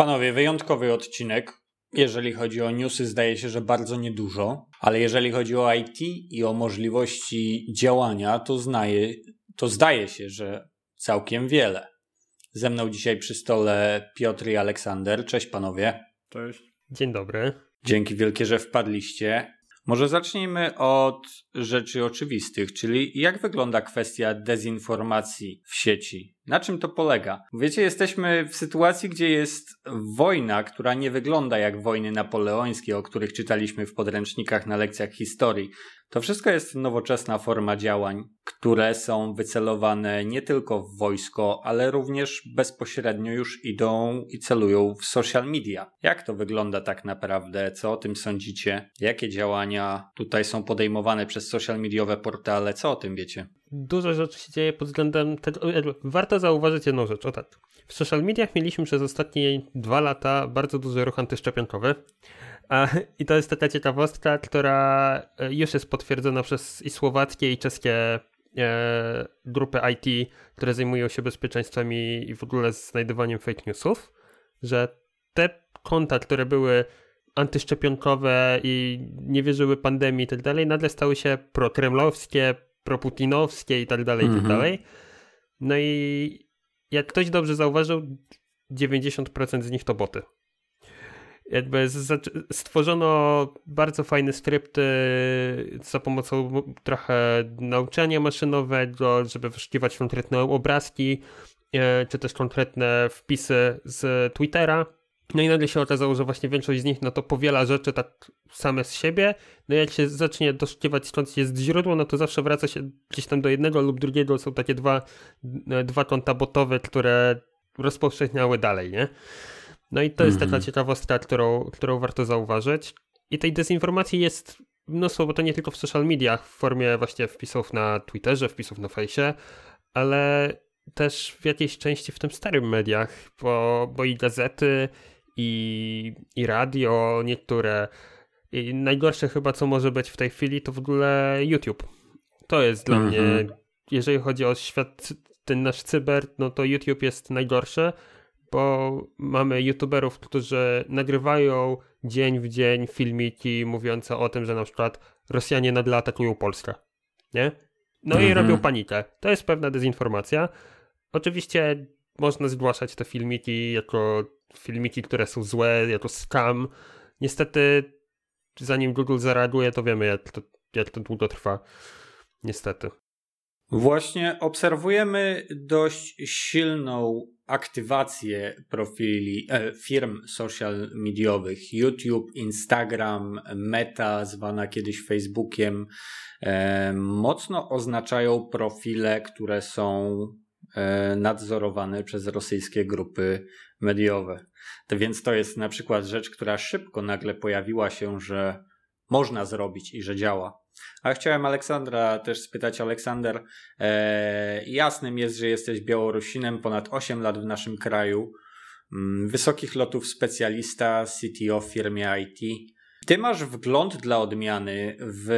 Panowie, wyjątkowy odcinek. Jeżeli chodzi o newsy, zdaje się, że bardzo niedużo, ale jeżeli chodzi o IT i o możliwości działania, to, znaje, to zdaje się, że całkiem wiele. Ze mną dzisiaj przy stole Piotr i Aleksander. Cześć panowie. Cześć. Dzień dobry. Dzięki wielkie, że wpadliście. Może zacznijmy od rzeczy oczywistych, czyli jak wygląda kwestia dezinformacji w sieci? Na czym to polega? Wiecie, jesteśmy w sytuacji, gdzie jest wojna, która nie wygląda jak wojny napoleońskie, o których czytaliśmy w podręcznikach na lekcjach historii. To wszystko jest nowoczesna forma działań, które są wycelowane nie tylko w wojsko, ale również bezpośrednio już idą i celują w social media. Jak to wygląda tak naprawdę? Co o tym sądzicie? Jakie działania tutaj są podejmowane przez social mediowe portale? Co o tym wiecie? Dużo rzeczy się dzieje pod względem tego. E, warto zauważyć jedną rzecz. O tak. W social mediach mieliśmy przez ostatnie dwa lata bardzo duży ruch antyszczepionkowy. I to jest taka ciekawostka, która e, już jest potwierdzona przez i słowackie, i czeskie e, grupy IT, które zajmują się bezpieczeństwem i w ogóle znajdywaniem fake newsów, że te konta, które były antyszczepionkowe i nie wierzyły pandemii i tak dalej, nagle stały się prokremlowskie, proputinowskie i tak dalej, i tak mhm. dalej. No i jak ktoś dobrze zauważył, 90% z nich to boty. Jakby stworzono bardzo fajne skrypty za pomocą trochę nauczania maszynowego, żeby wyszukiwać konkretne obrazki, e, czy też konkretne wpisy z Twittera no i nagle się okazało, że właśnie większość z nich no to powiela rzeczy tak same z siebie. No i jak się zacznie doszukiwać skąd jest źródło, no to zawsze wraca się gdzieś tam do jednego lub drugiego. Są takie dwa, e, dwa konta botowe, które rozpowszechniały dalej, nie? No i to jest taka mhm. ciekawostka, którą, którą warto zauważyć. I tej dezinformacji jest mnóstwo, bo to nie tylko w social mediach, w formie właśnie wpisów na Twitterze, wpisów na fejsie, ale też w jakiejś części w tym starym mediach, bo, bo i gazety, i, i radio, niektóre. I najgorsze chyba, co może być w tej chwili, to w ogóle YouTube. To jest dla mnie, mhm. jeżeli chodzi o świat, ten nasz cyber, no to YouTube jest najgorsze, bo mamy YouTuberów, którzy nagrywają dzień w dzień filmiki mówiące o tym, że na przykład Rosjanie nagle atakują Polskę. Nie? No mhm. i robią panikę. To jest pewna dezinformacja. Oczywiście można zgłaszać te filmiki jako filmiki, które są złe, jako scam. Niestety, zanim Google zareaguje, to wiemy, jak to, jak to długo trwa. Niestety. Właśnie obserwujemy dość silną aktywację profili e, firm social mediowych. YouTube, Instagram, Meta, zwana kiedyś Facebookiem, e, mocno oznaczają profile, które są e, nadzorowane przez rosyjskie grupy mediowe. To więc to jest na przykład rzecz, która szybko nagle pojawiła się, że można zrobić i że działa. A chciałem Aleksandra też spytać, Aleksander, e, jasnym jest, że jesteś Białorusinem, ponad 8 lat w naszym kraju, mm, wysokich lotów specjalista, CTO w firmie IT. Ty masz wgląd dla odmiany w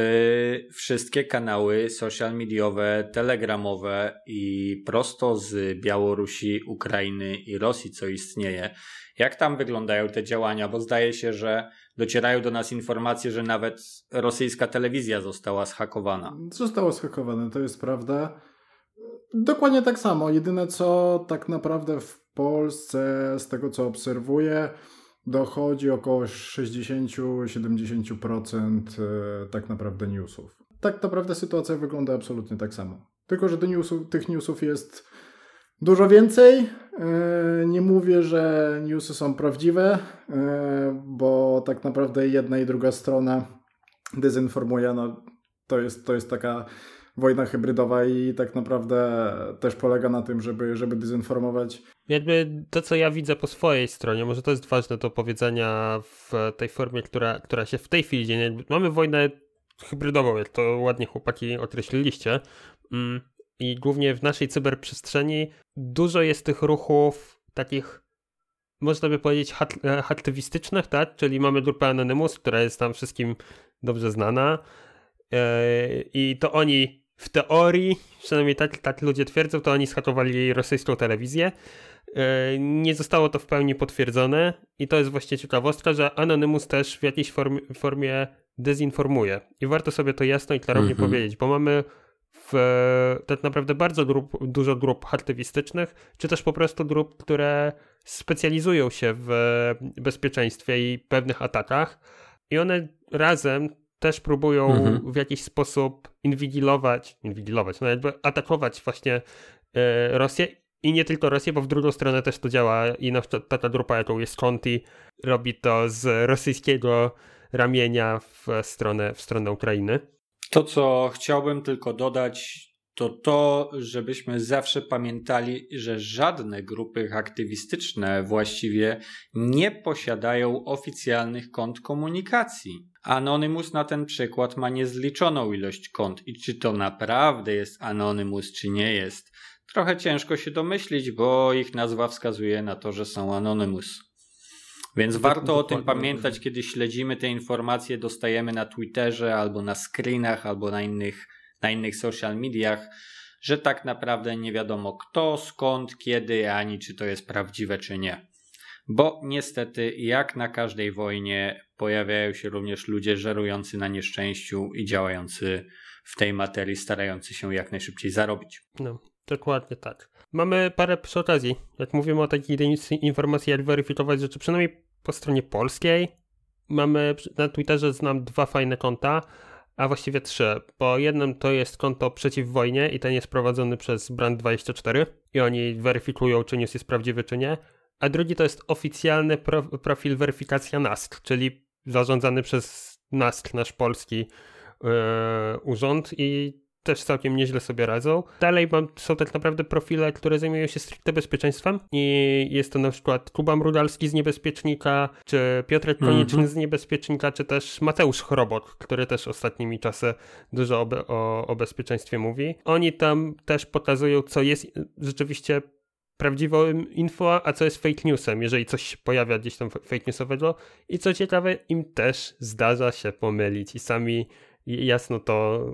wszystkie kanały social mediowe, telegramowe i prosto z Białorusi, Ukrainy i Rosji, co istnieje. Jak tam wyglądają te działania? Bo zdaje się, że docierają do nas informacje, że nawet rosyjska telewizja została zhakowana. Została zhakowana, to jest prawda. Dokładnie tak samo. Jedyne co tak naprawdę w Polsce, z tego co obserwuję, dochodzi około 60-70% e, tak naprawdę newsów. Tak naprawdę sytuacja wygląda absolutnie tak samo. Tylko, że newsów, tych newsów jest dużo więcej. E, nie mówię, że newsy są prawdziwe, e, bo tak naprawdę jedna i druga strona dezinformuje. No, to, jest, to jest taka wojna hybrydowa i tak naprawdę też polega na tym, żeby, żeby dezinformować. Jakby to, co ja widzę po swojej stronie, może to jest ważne do powiedzenia w tej formie, która, która się w tej chwili dzieje. Mamy wojnę hybrydową, jak to ładnie chłopaki określiliście. Mm, I głównie w naszej cyberprzestrzeni dużo jest tych ruchów takich można by powiedzieć aktywistycznych, tak? Czyli mamy grupę Anonymous, która jest tam wszystkim dobrze znana e, i to oni w teorii, przynajmniej tak, tak ludzie twierdzą, to oni schatowali rosyjską telewizję. E, nie zostało to w pełni potwierdzone i to jest właśnie ciekawostka, że Anonymous też w jakiejś formie, formie dezinformuje. I warto sobie to jasno i klarownie mm -hmm. powiedzieć, bo mamy w, tak naprawdę bardzo grup, dużo grup aktywistycznych, czy też po prostu grup, które specjalizują się w bezpieczeństwie i pewnych atakach i one razem też próbują mhm. w jakiś sposób inwigilować, inwigilować, no jakby atakować właśnie e, Rosję i nie tylko Rosję, bo w drugą stronę też to działa i no, ta, ta grupa, jaką jest Conti, robi to z rosyjskiego ramienia w stronę, w stronę Ukrainy. To, co chciałbym tylko dodać, to to, żebyśmy zawsze pamiętali, że żadne grupy aktywistyczne właściwie nie posiadają oficjalnych kont komunikacji. Anonymous na ten przykład ma niezliczoną ilość kont i czy to naprawdę jest Anonymous, czy nie jest, trochę ciężko się domyślić, bo ich nazwa wskazuje na to, że są Anonymous. Więc warto o tym pamiętać, kiedy śledzimy te informacje, dostajemy na Twitterze albo na screenach, albo na innych, na innych social mediach, że tak naprawdę nie wiadomo kto, skąd, kiedy, ani czy to jest prawdziwe, czy nie. Bo niestety, jak na każdej wojnie, pojawiają się również ludzie żerujący na nieszczęściu i działający w tej materii, starający się jak najszybciej zarobić. No, dokładnie tak. Mamy parę przy okazji. Jak mówimy o takiej informacji, jak weryfikować rzeczy, przynajmniej po stronie polskiej. Mamy na Twitterze znam dwa fajne konta, a właściwie trzy, bo jednym to jest konto przeciw wojnie i ten jest prowadzony przez Brand24 i oni weryfikują, czy news jest prawdziwy, czy nie a drugi to jest oficjalny pro, profil weryfikacja NASK, czyli zarządzany przez NASK, nasz polski yy, urząd i też całkiem nieźle sobie radzą. Dalej mam, są tak naprawdę profile, które zajmują się stricte bezpieczeństwem i jest to na przykład Kuba Mrudalski z Niebezpiecznika, czy Piotrek Konieczny mm -hmm. z Niebezpiecznika, czy też Mateusz Chrobot, który też ostatnimi czasy dużo o, o, o bezpieczeństwie mówi. Oni tam też pokazują, co jest rzeczywiście prawdziwą info, a co jest fake newsem, jeżeli coś się pojawia gdzieś tam fake newsowego. I co ciekawe, im też zdarza się pomylić i sami jasno to,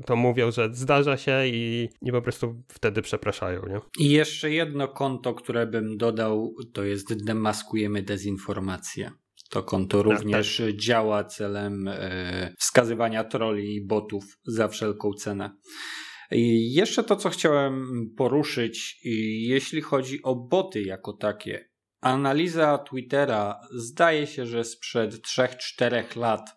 y, to mówią, że zdarza się i, i po prostu wtedy przepraszają. Nie? I jeszcze jedno konto, które bym dodał, to jest Demaskujemy Dezinformację. To konto tak, również tak, tak. działa celem e, wskazywania troli i botów za wszelką cenę. Jeszcze to, co chciałem poruszyć, jeśli chodzi o boty jako takie. Analiza Twittera zdaje się, że sprzed 3-4 lat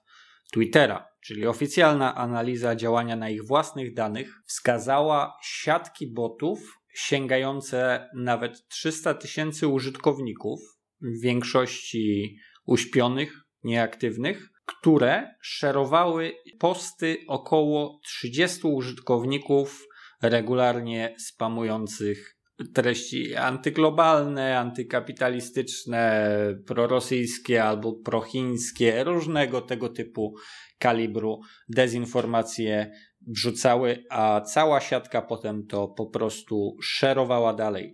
Twittera, czyli oficjalna analiza działania na ich własnych danych, wskazała siatki botów sięgające nawet 300 tysięcy użytkowników, w większości uśpionych, nieaktywnych, które szerowały posty około 30 użytkowników regularnie spamujących treści antyglobalne, antykapitalistyczne, prorosyjskie albo prochińskie, różnego tego typu kalibru dezinformacje wrzucały, a cała siatka potem to po prostu szerowała dalej.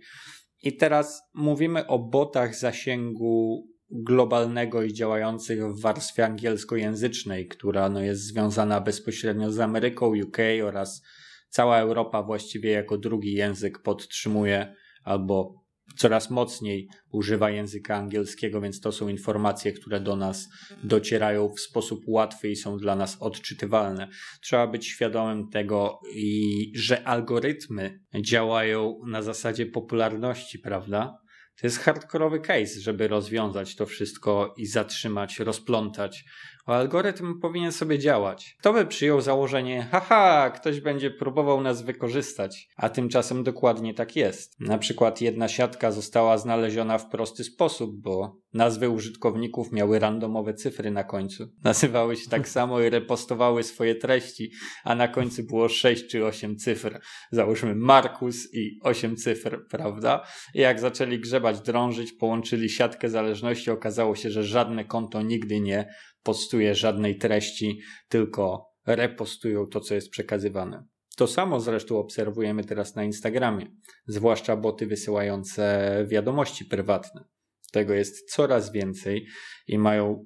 I teraz mówimy o botach zasięgu globalnego i działających w warstwie angielskojęzycznej, która no, jest związana bezpośrednio z Ameryką, UK oraz cała Europa właściwie jako drugi język podtrzymuje albo coraz mocniej używa języka angielskiego, więc to są informacje, które do nas docierają w sposób łatwy i są dla nas odczytywalne. Trzeba być świadomym tego, i, że algorytmy działają na zasadzie popularności, prawda? To jest hardkorowy case, żeby rozwiązać to wszystko i zatrzymać, rozplątać algorytm powinien sobie działać. Kto by przyjął założenie, haha, ktoś będzie próbował nas wykorzystać, a tymczasem dokładnie tak jest. Na przykład jedna siatka została znaleziona w prosty sposób, bo nazwy użytkowników miały randomowe cyfry na końcu. Nazywały się tak samo i repostowały swoje treści, a na końcu było 6 czy 8 cyfr. Załóżmy Markus i 8 cyfr, prawda? I jak zaczęli grzebać, drążyć, połączyli siatkę zależności, okazało się, że żadne konto nigdy nie postuje żadnej treści, tylko repostują to, co jest przekazywane. To samo zresztą obserwujemy teraz na Instagramie, zwłaszcza boty wysyłające wiadomości prywatne. Tego jest coraz więcej i mają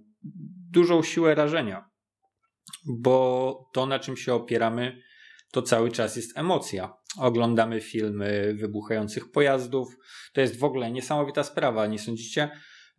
dużą siłę rażenia, bo to, na czym się opieramy, to cały czas jest emocja. Oglądamy filmy wybuchających pojazdów. To jest w ogóle niesamowita sprawa, nie sądzicie?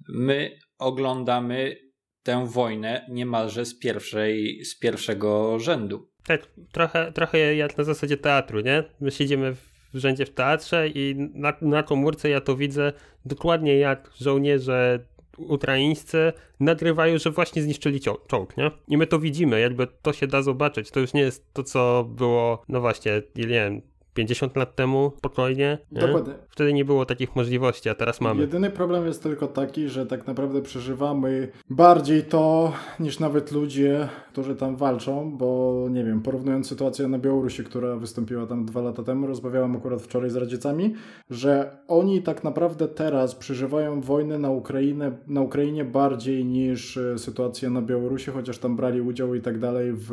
My oglądamy tę wojnę niemalże z, pierwszej, z pierwszego rzędu. Tak, trochę, trochę jak na zasadzie teatru, nie? My siedzimy w rzędzie w teatrze i na, na komórce ja to widzę dokładnie jak żołnierze ukraińscy nagrywają, że właśnie zniszczyli czołg, nie? I my to widzimy, jakby to się da zobaczyć. To już nie jest to, co było, no właśnie, nie wiem, 50 lat temu spokojnie. Nie? Dokładnie. Wtedy nie było takich możliwości, a teraz mamy. Jedyny problem jest tylko taki, że tak naprawdę przeżywamy bardziej to niż nawet ludzie, którzy tam walczą, bo nie wiem, porównując sytuację na Białorusi, która wystąpiła tam dwa lata temu, rozmawiałem akurat wczoraj z radziecami, że oni tak naprawdę teraz przeżywają wojnę na Ukrainę, na Ukrainie bardziej niż e, sytuację na Białorusi, chociaż tam brali udział i tak dalej w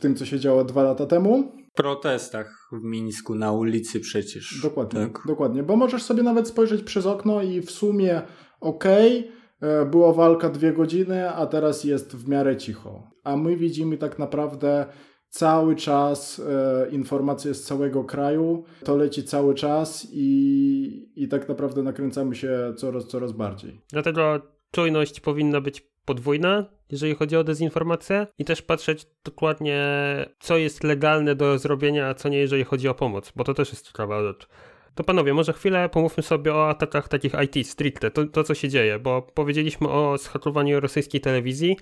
tym, co się działo dwa lata temu protestach w Mińsku na ulicy przecież. Dokładnie, tak. dokładnie. Bo możesz sobie nawet spojrzeć przez okno i w sumie okej, okay, była walka dwie godziny, a teraz jest w miarę cicho. A my widzimy tak naprawdę cały czas e, informacje z całego kraju, to leci cały czas i, i tak naprawdę nakręcamy się coraz, coraz bardziej. Dlatego czujność powinna być podwójna, jeżeli chodzi o dezinformację i też patrzeć dokładnie, co jest legalne do zrobienia, a co nie, jeżeli chodzi o pomoc, bo to też jest ciekawa rzecz. To panowie, może chwilę pomówmy sobie o atakach takich IT stricte, to, to co się dzieje, bo powiedzieliśmy o schakowaniu rosyjskiej telewizji,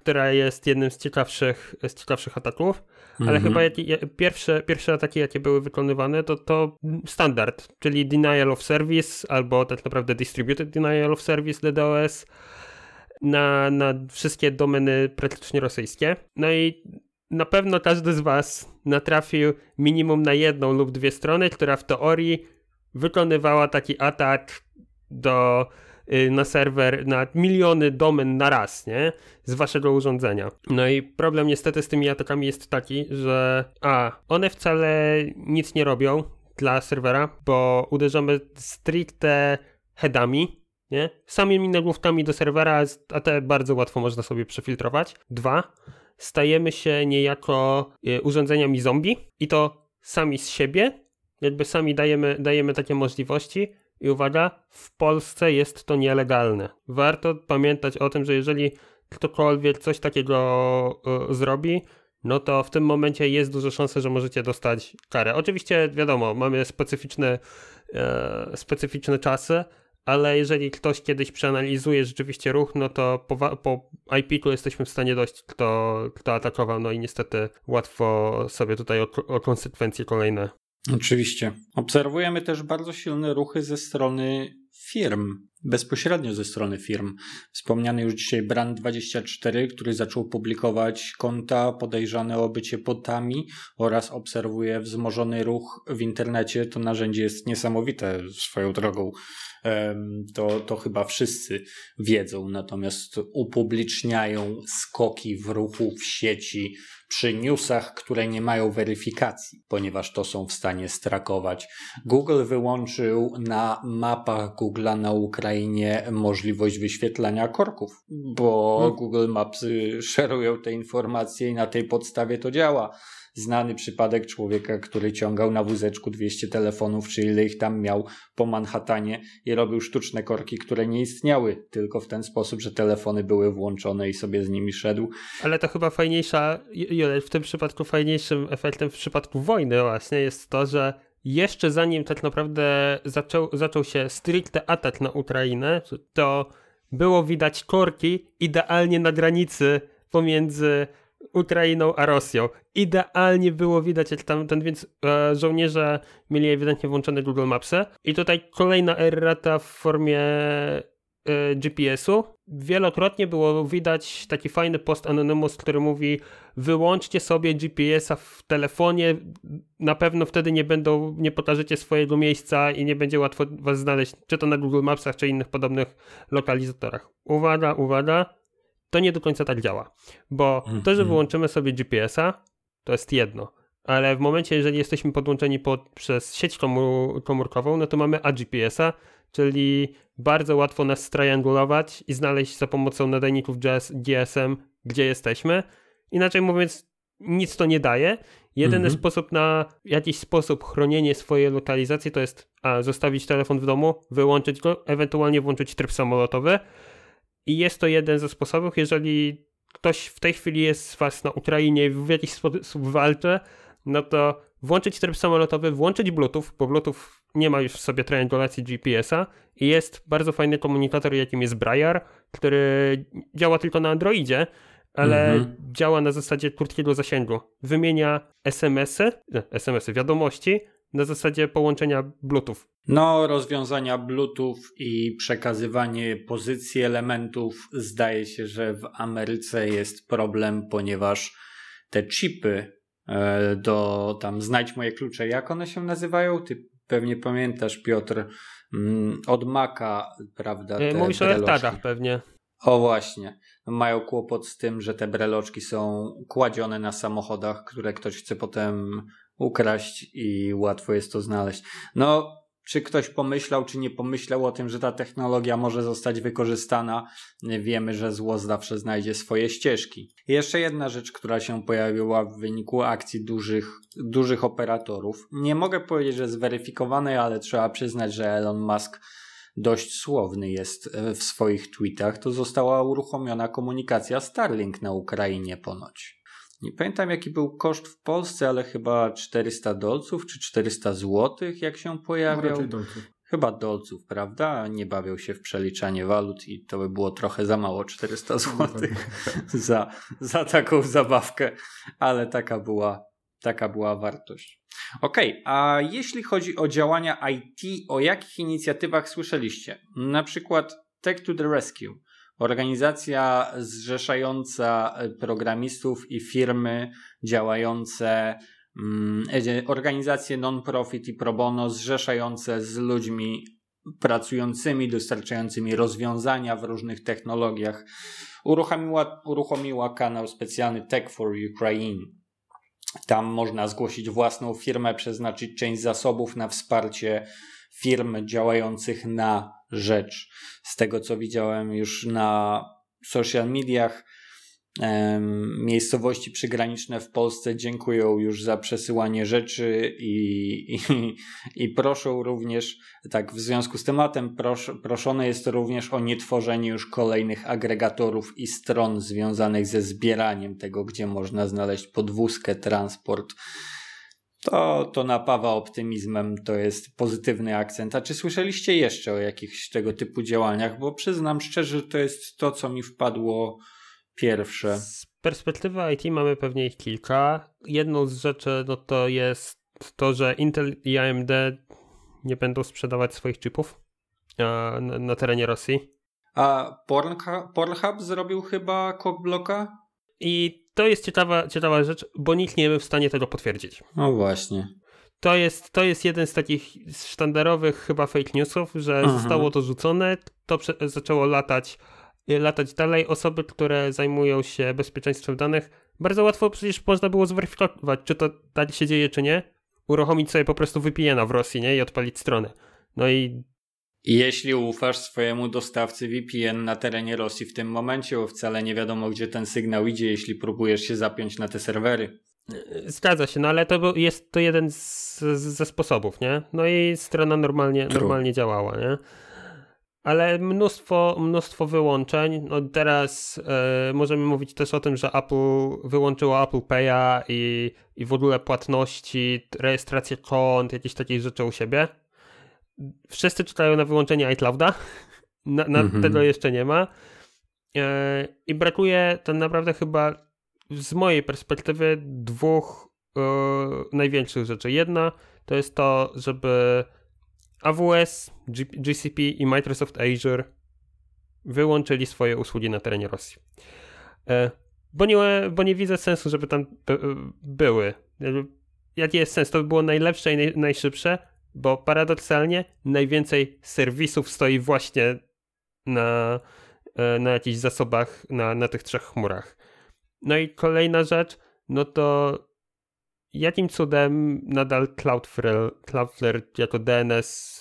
która jest jednym z ciekawszych, z ciekawszych ataków, ale mm -hmm. chyba jak, pierwsze, pierwsze ataki, jakie były wykonywane, to to standard, czyli denial of service albo tak naprawdę distributed denial of service DDoS, na, na wszystkie domeny praktycznie rosyjskie. No i na pewno każdy z Was natrafił minimum na jedną lub dwie strony, która w teorii wykonywała taki atak do, y, na serwer, na miliony domen na raz, nie? Z waszego urządzenia. No i problem niestety z tymi atakami jest taki, że a, one wcale nic nie robią dla serwera, bo uderzamy stricte headami, nie? Samymi nagłówkami do serwera, a te bardzo łatwo można sobie przefiltrować. Dwa, stajemy się niejako e, urządzeniami zombie i to sami z siebie, jakby sami dajemy, dajemy takie możliwości. I uwaga, w Polsce jest to nielegalne. Warto pamiętać o tym, że jeżeli ktokolwiek coś takiego y, zrobi, no to w tym momencie jest duża szansa, że możecie dostać karę. Oczywiście wiadomo, mamy specyficzne, y, specyficzne czasy, ale jeżeli ktoś kiedyś przeanalizuje rzeczywiście ruch, no to po, po IP-ku jesteśmy w stanie dojść, kto, kto atakował, no i niestety łatwo sobie tutaj o, o konsekwencje kolejne. Oczywiście. Obserwujemy też bardzo silne ruchy ze strony firm, bezpośrednio ze strony firm. Wspomniany już dzisiaj Brand24, który zaczął publikować konta podejrzane o bycie botami oraz obserwuje wzmożony ruch w internecie. To narzędzie jest niesamowite swoją drogą to, to chyba wszyscy wiedzą, natomiast upubliczniają skoki w ruchu w sieci przy newsach, które nie mają weryfikacji, ponieważ to są w stanie strakować. Google wyłączył na mapach Google'a na Ukrainie możliwość wyświetlania korków, bo hmm. Google Maps szerują te informacje i na tej podstawie to działa znany przypadek człowieka, który ciągał na wózeczku 200 telefonów, czy ile ich tam miał po Manhattanie i robił sztuczne korki, które nie istniały, tylko w ten sposób, że telefony były włączone i sobie z nimi szedł. Ale to chyba fajniejsza, w tym przypadku fajniejszym efektem w przypadku wojny właśnie jest to, że jeszcze zanim tak naprawdę zaczął, zaczął się stricte atak na Ukrainę, to było widać korki idealnie na granicy pomiędzy Ukrainą a Rosją. Idealnie było widać, jak tam ten, więc e, żołnierze mieli ewidentnie włączone Google Mapsy. I tutaj kolejna errata w formie e, GPS-u. Wielokrotnie było widać taki fajny post Anonymous, który mówi wyłączcie sobie GPS-a w telefonie, na pewno wtedy nie będą, nie pokażecie swojego miejsca i nie będzie łatwo was znaleźć, czy to na Google Mapsach, czy innych podobnych lokalizatorach. Uwaga, uwaga, to nie do końca tak działa. Bo to, że mhm. wyłączymy sobie GPS-a, to jest jedno. Ale w momencie, jeżeli jesteśmy podłączeni pod, przez sieć komór komórkową, no to mamy AGPS-a, czyli bardzo łatwo nas striangulować i znaleźć za pomocą nadajników GSM, gdzie jesteśmy. Inaczej mówiąc, nic to nie daje. Jedyny mhm. sposób na jakiś sposób chronienie swojej lokalizacji to jest a, zostawić telefon w domu, wyłączyć go, ewentualnie włączyć tryb samolotowy. I jest to jeden ze sposobów, jeżeli ktoś w tej chwili jest z was na Ukrainie i w jakiś sposób walczy, no to włączyć tryb samolotowy, włączyć Bluetooth, bo Bluetooth nie ma już w sobie triangulacji GPS-a i jest bardzo fajny komunikator, jakim jest Briar, który działa tylko na Androidzie, ale mhm. działa na zasadzie krótkiego zasięgu. Wymienia SMS-y, SMS-y, wiadomości na zasadzie połączenia Bluetooth. No, rozwiązania Bluetooth i przekazywanie pozycji elementów zdaje się, że w Ameryce jest problem, ponieważ te chipy e, do tam znajdź moje klucze, jak one się nazywają? Ty pewnie pamiętasz, Piotr, mm, od Maca, prawda? E, mówisz o AirTagach pewnie. O właśnie. Mają kłopot z tym, że te breloczki są kładzione na samochodach, które ktoś chce potem ukraść i łatwo jest to znaleźć. No, czy ktoś pomyślał, czy nie pomyślał o tym, że ta technologia może zostać wykorzystana? Wiemy, że zło zawsze znajdzie swoje ścieżki. Jeszcze jedna rzecz, która się pojawiła w wyniku akcji dużych, dużych operatorów. Nie mogę powiedzieć, że zweryfikowanej, ale trzeba przyznać, że Elon Musk dość słowny jest e, w swoich tweetach, to została uruchomiona komunikacja Starlink na Ukrainie ponoć. Nie pamiętam jaki był koszt w Polsce, ale chyba 400 dolców czy 400 złotych, jak się pojawiał. No, dolców. Chyba dolców, prawda? Nie bawią się w przeliczanie walut i to by było trochę za mało 400 złotych za, za taką zabawkę, ale taka była, taka była wartość. Okej, okay, a jeśli chodzi o działania IT, o jakich inicjatywach słyszeliście? Na przykład Tech to the Rescue, organizacja zrzeszająca programistów i firmy działające, mm, e, organizacje non-profit i pro bono zrzeszające z ludźmi pracującymi, dostarczającymi rozwiązania w różnych technologiach. Uruchomiła, uruchomiła kanał specjalny Tech for Ukraine tam można zgłosić własną firmę, przeznaczyć część zasobów na wsparcie firm działających na rzecz. Z tego co widziałem już na social mediach, miejscowości przygraniczne w Polsce dziękują już za przesyłanie rzeczy i, i, i proszą również, tak w związku z tematem, pros, proszone jest również o nietworzenie już kolejnych agregatorów i stron związanych ze zbieraniem tego, gdzie można znaleźć podwózkę, transport. To, to napawa optymizmem, to jest pozytywny akcent. A czy słyszeliście jeszcze o jakichś tego typu działaniach? Bo przyznam szczerze, to jest to, co mi wpadło pierwsze. Z perspektywy IT mamy pewnie ich kilka. Jedną z rzeczy no to jest to, że Intel i AMD nie będą sprzedawać swoich chipów na, na terenie Rosji. A Pornhub, Pornhub zrobił chyba cockblocka? I to jest ciekawa, ciekawa rzecz, bo nikt nie był w stanie tego potwierdzić. No właśnie. To jest, to jest jeden z takich sztandarowych chyba fake newsów, że Aha. zostało to rzucone, to zaczęło latać latać dalej. Osoby, które zajmują się bezpieczeństwem danych, bardzo łatwo przecież można było zweryfikować, czy to tak się dzieje, czy nie. Uruchomić sobie po prostu VPN-a w Rosji, nie? I odpalić stronę. No i jeśli ufasz swojemu dostawcy VPN na terenie Rosji w tym momencie, bo wcale nie wiadomo, gdzie ten sygnał idzie, jeśli próbujesz się zapiąć na te serwery. Zgadza się, no ale to jest to jeden z, ze sposobów, nie? No i strona normalnie, normalnie działała, nie? ale mnóstwo, mnóstwo wyłączeń. No teraz e, możemy mówić też o tym, że Apple wyłączyło Apple Pay'a i, i w ogóle płatności, rejestrację kont, jakieś takie rzeczy u siebie. Wszyscy czekają na wyłączenie iClouda. Na, na mhm. Tego jeszcze nie ma. E, I brakuje to naprawdę chyba z mojej perspektywy dwóch e, największych rzeczy. Jedna to jest to, żeby AWS, G GCP i Microsoft Azure wyłączyli swoje usługi na terenie Rosji. E, bo nie, bo nie widzę sensu, żeby tam były. Jaki jest sens? To by było najlepsze i naj, najszybsze, bo paradoksalnie najwięcej serwisów stoi właśnie na, e, na jakichś zasobach na, na tych trzech chmurach. No i kolejna rzecz, no to jakim cudem nadal Cloudflare, Cloudflare jako DNS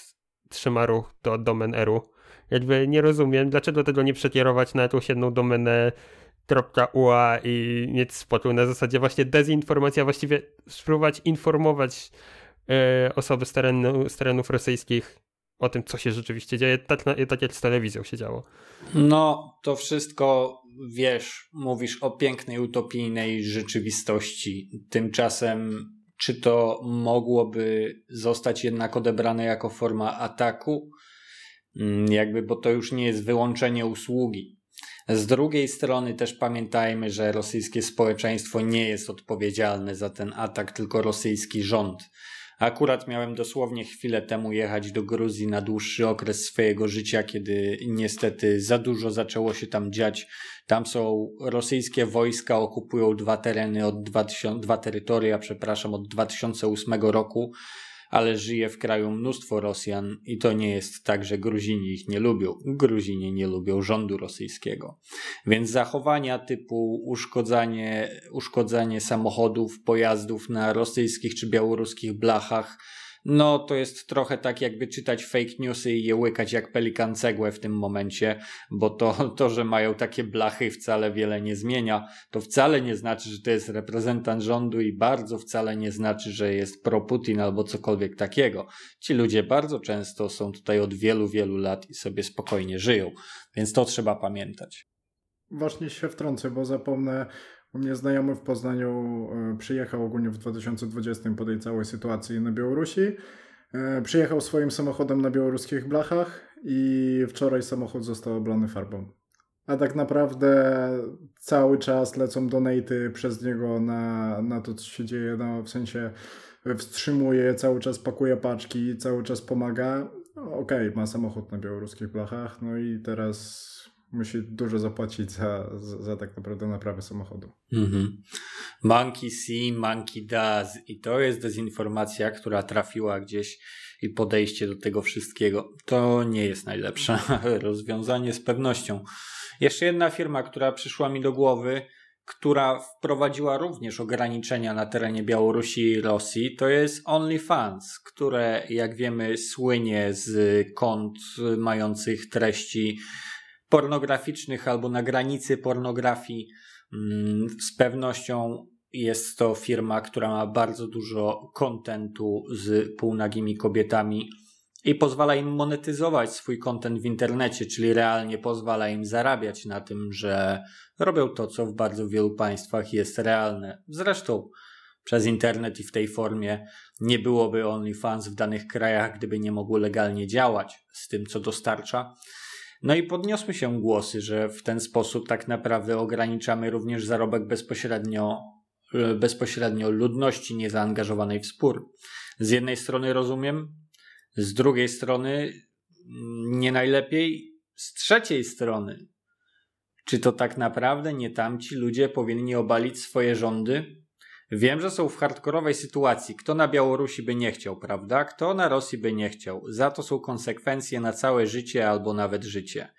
trzyma ruch do domen eru? Jakby nie rozumiem, dlaczego tego nie przekierować na jakąś jedną domenę .ua i mieć spokój na zasadzie właśnie dezinformacja, właściwie spróbować informować osoby z, terenu, z terenów rosyjskich o tym, co się rzeczywiście dzieje, tak, tak jak z telewizją się działo. No, to wszystko, wiesz, mówisz o pięknej, utopijnej rzeczywistości. Tymczasem, czy to mogłoby zostać jednak odebrane jako forma ataku? Mm, jakby, bo to już nie jest wyłączenie usługi. Z drugiej strony też pamiętajmy, że rosyjskie społeczeństwo nie jest odpowiedzialne za ten atak, tylko rosyjski rząd. Akurat miałem dosłownie chwilę temu jechać do Gruzji na dłuższy okres swojego życia, kiedy niestety za dużo zaczęło się tam dziać. Tam są rosyjskie wojska, okupują dwa tereny od 2000, dwa terytoria, przepraszam, od 2008 roku ale żyje w kraju mnóstwo Rosjan i to nie jest tak, że Gruzini ich nie lubią. Gruzini nie lubią rządu rosyjskiego. Więc zachowania typu uszkodzanie, uszkodzanie samochodów, pojazdów na rosyjskich czy białoruskich blachach no to jest trochę tak jakby czytać fake newsy i je łykać jak pelikan cegłę w tym momencie, bo to, to, że mają takie blachy wcale wiele nie zmienia. To wcale nie znaczy, że to jest reprezentant rządu i bardzo wcale nie znaczy, że jest pro-Putin albo cokolwiek takiego. Ci ludzie bardzo często są tutaj od wielu, wielu lat i sobie spokojnie żyją, więc to trzeba pamiętać. Właśnie się wtrącę, bo zapomnę u mnie znajomy w Poznaniu e, przyjechał ogólnie w 2020 po tej całej sytuacji na Białorusi. E, przyjechał swoim samochodem na białoruskich blachach i wczoraj samochód został oblany farbą. A tak naprawdę cały czas lecą donaty przez niego na, na to, co się dzieje. No, w sensie wstrzymuje, cały czas pakuje paczki, cały czas pomaga. Okej, okay, ma samochód na białoruskich blachach, no i teraz musi dużo zapłacić za, za, za tak naprawdę naprawę samochodu. Mhm. Monkey see, monkey does. I to jest dezinformacja, która trafiła gdzieś i podejście do tego wszystkiego. To nie jest najlepsze rozwiązanie z pewnością. Jeszcze jedna firma, która przyszła mi do głowy, która wprowadziła również ograniczenia na terenie Białorusi i Rosji, to jest OnlyFans, które, jak wiemy, słynie z kont mających treści pornograficznych albo na granicy pornografii. Mm, z pewnością jest to firma, która ma bardzo dużo kontentu z półnagimi kobietami i pozwala im monetyzować swój kontent w internecie, czyli realnie pozwala im zarabiać na tym, że robią to, co w bardzo wielu państwach jest realne. Zresztą przez internet i w tej formie nie byłoby OnlyFans w danych krajach, gdyby nie mogło legalnie działać z tym, co dostarcza. No i podniosły się głosy, że w ten sposób tak naprawdę ograniczamy również zarobek bezpośrednio, e, bezpośrednio ludności niezaangażowanej w spór. Z jednej strony rozumiem, z drugiej strony mm, nie najlepiej, z trzeciej strony. Czy to tak naprawdę nie tamci ludzie powinni obalić swoje rządy? Wiem, że są w hardkorowej sytuacji. Kto na Białorusi by nie chciał, prawda? Kto na Rosji by nie chciał? Za to są konsekwencje na całe życie albo nawet życie.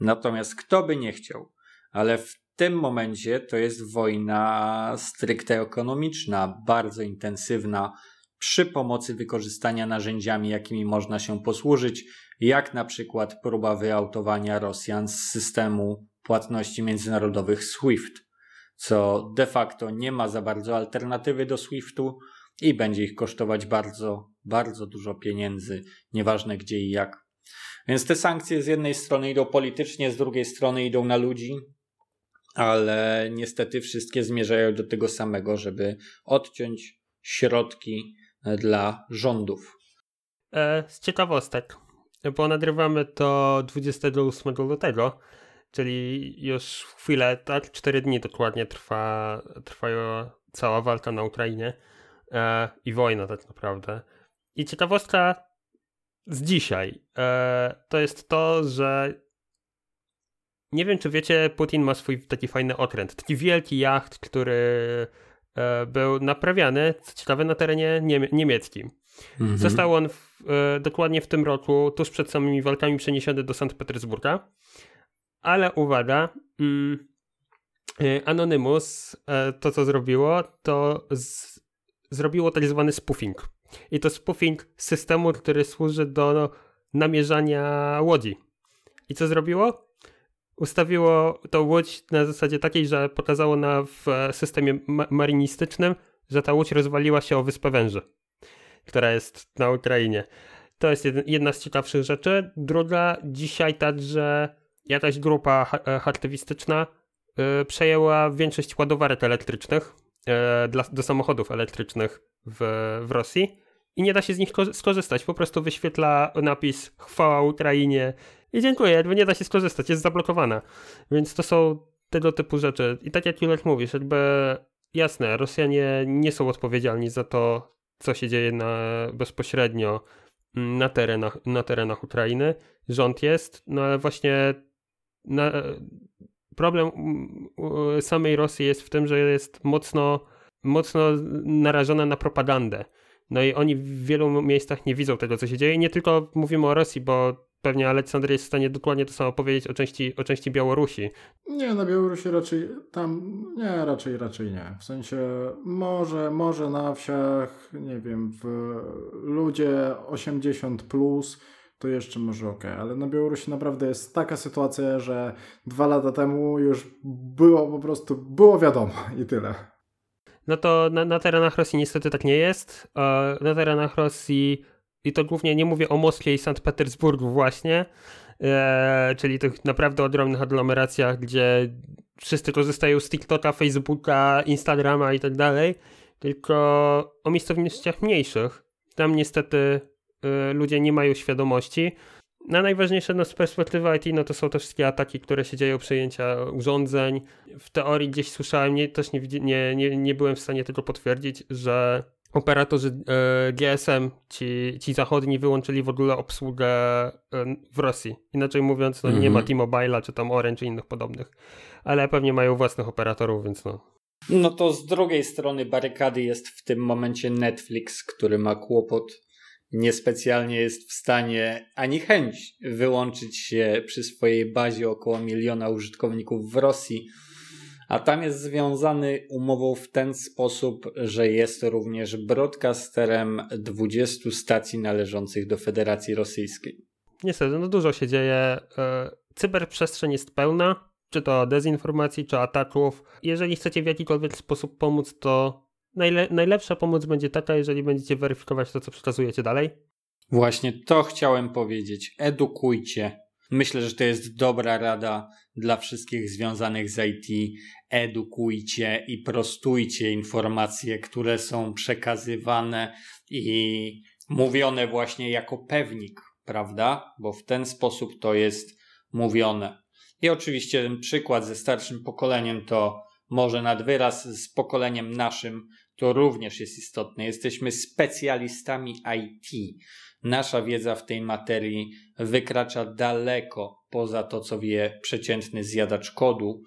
Natomiast kto by nie chciał? Ale w tym momencie to jest wojna stricte ekonomiczna, bardzo intensywna, przy pomocy wykorzystania narzędziami, jakimi można się posłużyć, jak na przykład próba wyautowania Rosjan z systemu płatności międzynarodowych SWIFT co de facto nie ma za bardzo alternatywy do Swiftu i będzie ich kosztować bardzo, bardzo dużo pieniędzy, nieważne gdzie i jak. Więc te sankcje z jednej strony idą politycznie, z drugiej strony idą na ludzi, ale niestety wszystkie zmierzają do tego samego, żeby odciąć środki dla rządów. E, z ciekawostek, bo nagrywamy to 28 lutego, czyli już chwilę, tak, cztery dni dokładnie trwa, trwa cała walka na Ukrainie e, i wojna tak naprawdę. I ciekawostka z dzisiaj e, to jest to, że nie wiem, czy wiecie, Putin ma swój taki fajny okręt, taki wielki jacht, który e, był naprawiany, co ciekawe, na terenie niemie niemieckim. Mhm. Został on w, e, dokładnie w tym roku, tuż przed samymi walkami, przeniesiony do Sankt Petersburga ale uwaga, mm, y, Anonymous e, to co zrobiło, to z, zrobiło tak zwany spoofing. I to spoofing systemu, który służy do namierzania łodzi. I co zrobiło? ustawiło tą łódź na zasadzie takiej, że pokazało na w systemie ma marinistycznym, że ta łódź rozwaliła się o Wyspę Węży, która jest na Ukrainie. To jest jedna z ciekawszych rzeczy. Druga, dzisiaj także jakaś grupa aktywistyczna yy, przejęła większość ładowarek elektrycznych dla, do samochodów elektrycznych w, w Rosji i nie da się z nich skorzystać. Po prostu wyświetla napis chwała Ukrainie i dziękuję, jakby nie da się skorzystać, jest zablokowana. Więc to są tego typu rzeczy. I tak jak Julek mówisz, jakby jasne, Rosjanie nie są odpowiedzialni za to, co się dzieje na, bezpośrednio na terenach, na terenach Ukrainy. Rząd jest, no ale właśnie na, problem samej Rosji jest w tym, że jest mocno, mocno narażona na propagandę. No i oni w wielu miejscach nie widzą tego, co się dzieje. Nie tylko mówimy o Rosji, bo pewnie Aleksander jest w stanie dokładnie to samo powiedzieć o części, o części Białorusi. Nie, na Białorusi raczej tam, nie, raczej, raczej nie. W sensie może, może na wsiach, nie wiem, w ludzie 80 plus, to jeszcze może ok, ale na Białorusi naprawdę jest taka sytuacja, że dwa lata temu już było po prostu, było wiadomo i tyle. No to na, na terenach Rosji niestety tak nie jest. Na terenach Rosji i to głównie nie mówię o Moskwie i Sankt Petersburgu właśnie, e, czyli tych naprawdę ogromnych aglomeracjach, gdzie wszyscy korzystają z TikToka, Facebooka, Instagrama i tak dalej, tylko o miejscowościach mniejszych. Tam niestety ludzie nie mają świadomości. Na najważniejsze no, z perspektywy IT no, to są te wszystkie ataki, które się dzieją, przejęcia urządzeń. W teorii gdzieś słyszałem, nie, też nie, nie, nie, nie byłem w stanie tego potwierdzić, że operatorzy e, GSM, ci, ci zachodni, wyłączyli w ogóle obsługę e, w Rosji. Inaczej mówiąc, no, nie ma mhm. T-Mobile'a czy tam Orange czy innych podobnych, ale pewnie mają własnych operatorów, więc no. No to z drugiej strony barykady jest w tym momencie Netflix, który ma kłopot. Niespecjalnie jest w stanie ani chęć wyłączyć się przy swojej bazie około miliona użytkowników w Rosji a tam jest związany umową w ten sposób, że jest również broadcasterem 20 stacji należących do Federacji Rosyjskiej. Niestety, no dużo się dzieje. E, cyberprzestrzeń jest pełna, czy to dezinformacji, czy ataków. Jeżeli chcecie w jakikolwiek sposób pomóc, to najle najlepsza pomoc będzie taka, jeżeli będziecie weryfikować to, co przekazujecie dalej. Właśnie to chciałem powiedzieć. Edukujcie. Myślę, że to jest dobra rada dla wszystkich związanych z IT. Edukujcie i prostujcie informacje, które są przekazywane i mówione właśnie jako pewnik, prawda? Bo w ten sposób to jest mówione. I oczywiście ten przykład ze starszym pokoleniem to może nad wyraz z pokoleniem naszym to również jest istotne. Jesteśmy specjalistami IT. Nasza wiedza w tej materii wykracza daleko poza to, co wie przeciętny zjadacz kodu.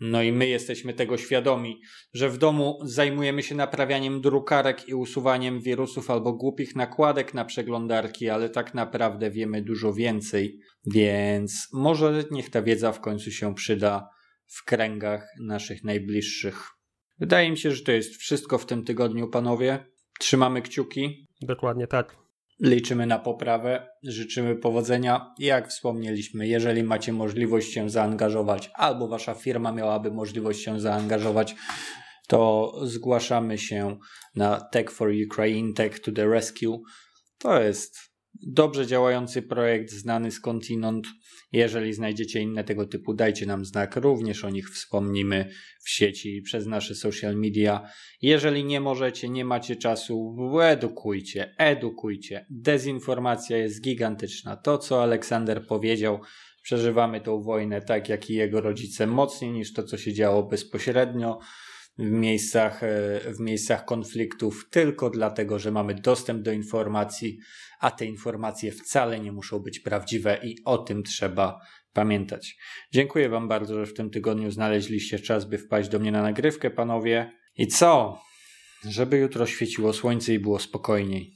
No i my jesteśmy tego świadomi, że w domu zajmujemy się naprawianiem drukarek i usuwaniem wirusów albo głupich nakładek na przeglądarki, ale tak naprawdę wiemy dużo więcej, więc może niech ta wiedza w końcu się przyda w kręgach naszych najbliższych. Wydaje mi się, że to jest wszystko w tym tygodniu, panowie. Trzymamy kciuki. Dokładnie tak. Liczymy na poprawę, życzymy powodzenia. Jak wspomnieliśmy, jeżeli macie możliwość się zaangażować, albo wasza firma miałaby możliwość się zaangażować, to zgłaszamy się na Tech for Ukraine, Tech to the Rescue. To jest dobrze działający projekt, znany skądinąd. Jeżeli znajdziecie inne tego typu, dajcie nam znak. Również o nich wspomnimy w sieci przez nasze social media. Jeżeli nie możecie, nie macie czasu, edukujcie, edukujcie. Dezinformacja jest gigantyczna. To, co Aleksander powiedział, przeżywamy tą wojnę tak, jak i jego rodzice, mocniej niż to, co się działo bezpośrednio w miejscach, e, w miejscach konfliktów, tylko dlatego, że mamy dostęp do informacji, a te informacje wcale nie muszą być prawdziwe i o tym trzeba pamiętać. Dziękuję Wam bardzo, że w tym tygodniu znaleźliście czas, by wpaść do mnie na nagrywkę, panowie. I co? Żeby jutro świeciło słońce i było spokojniej.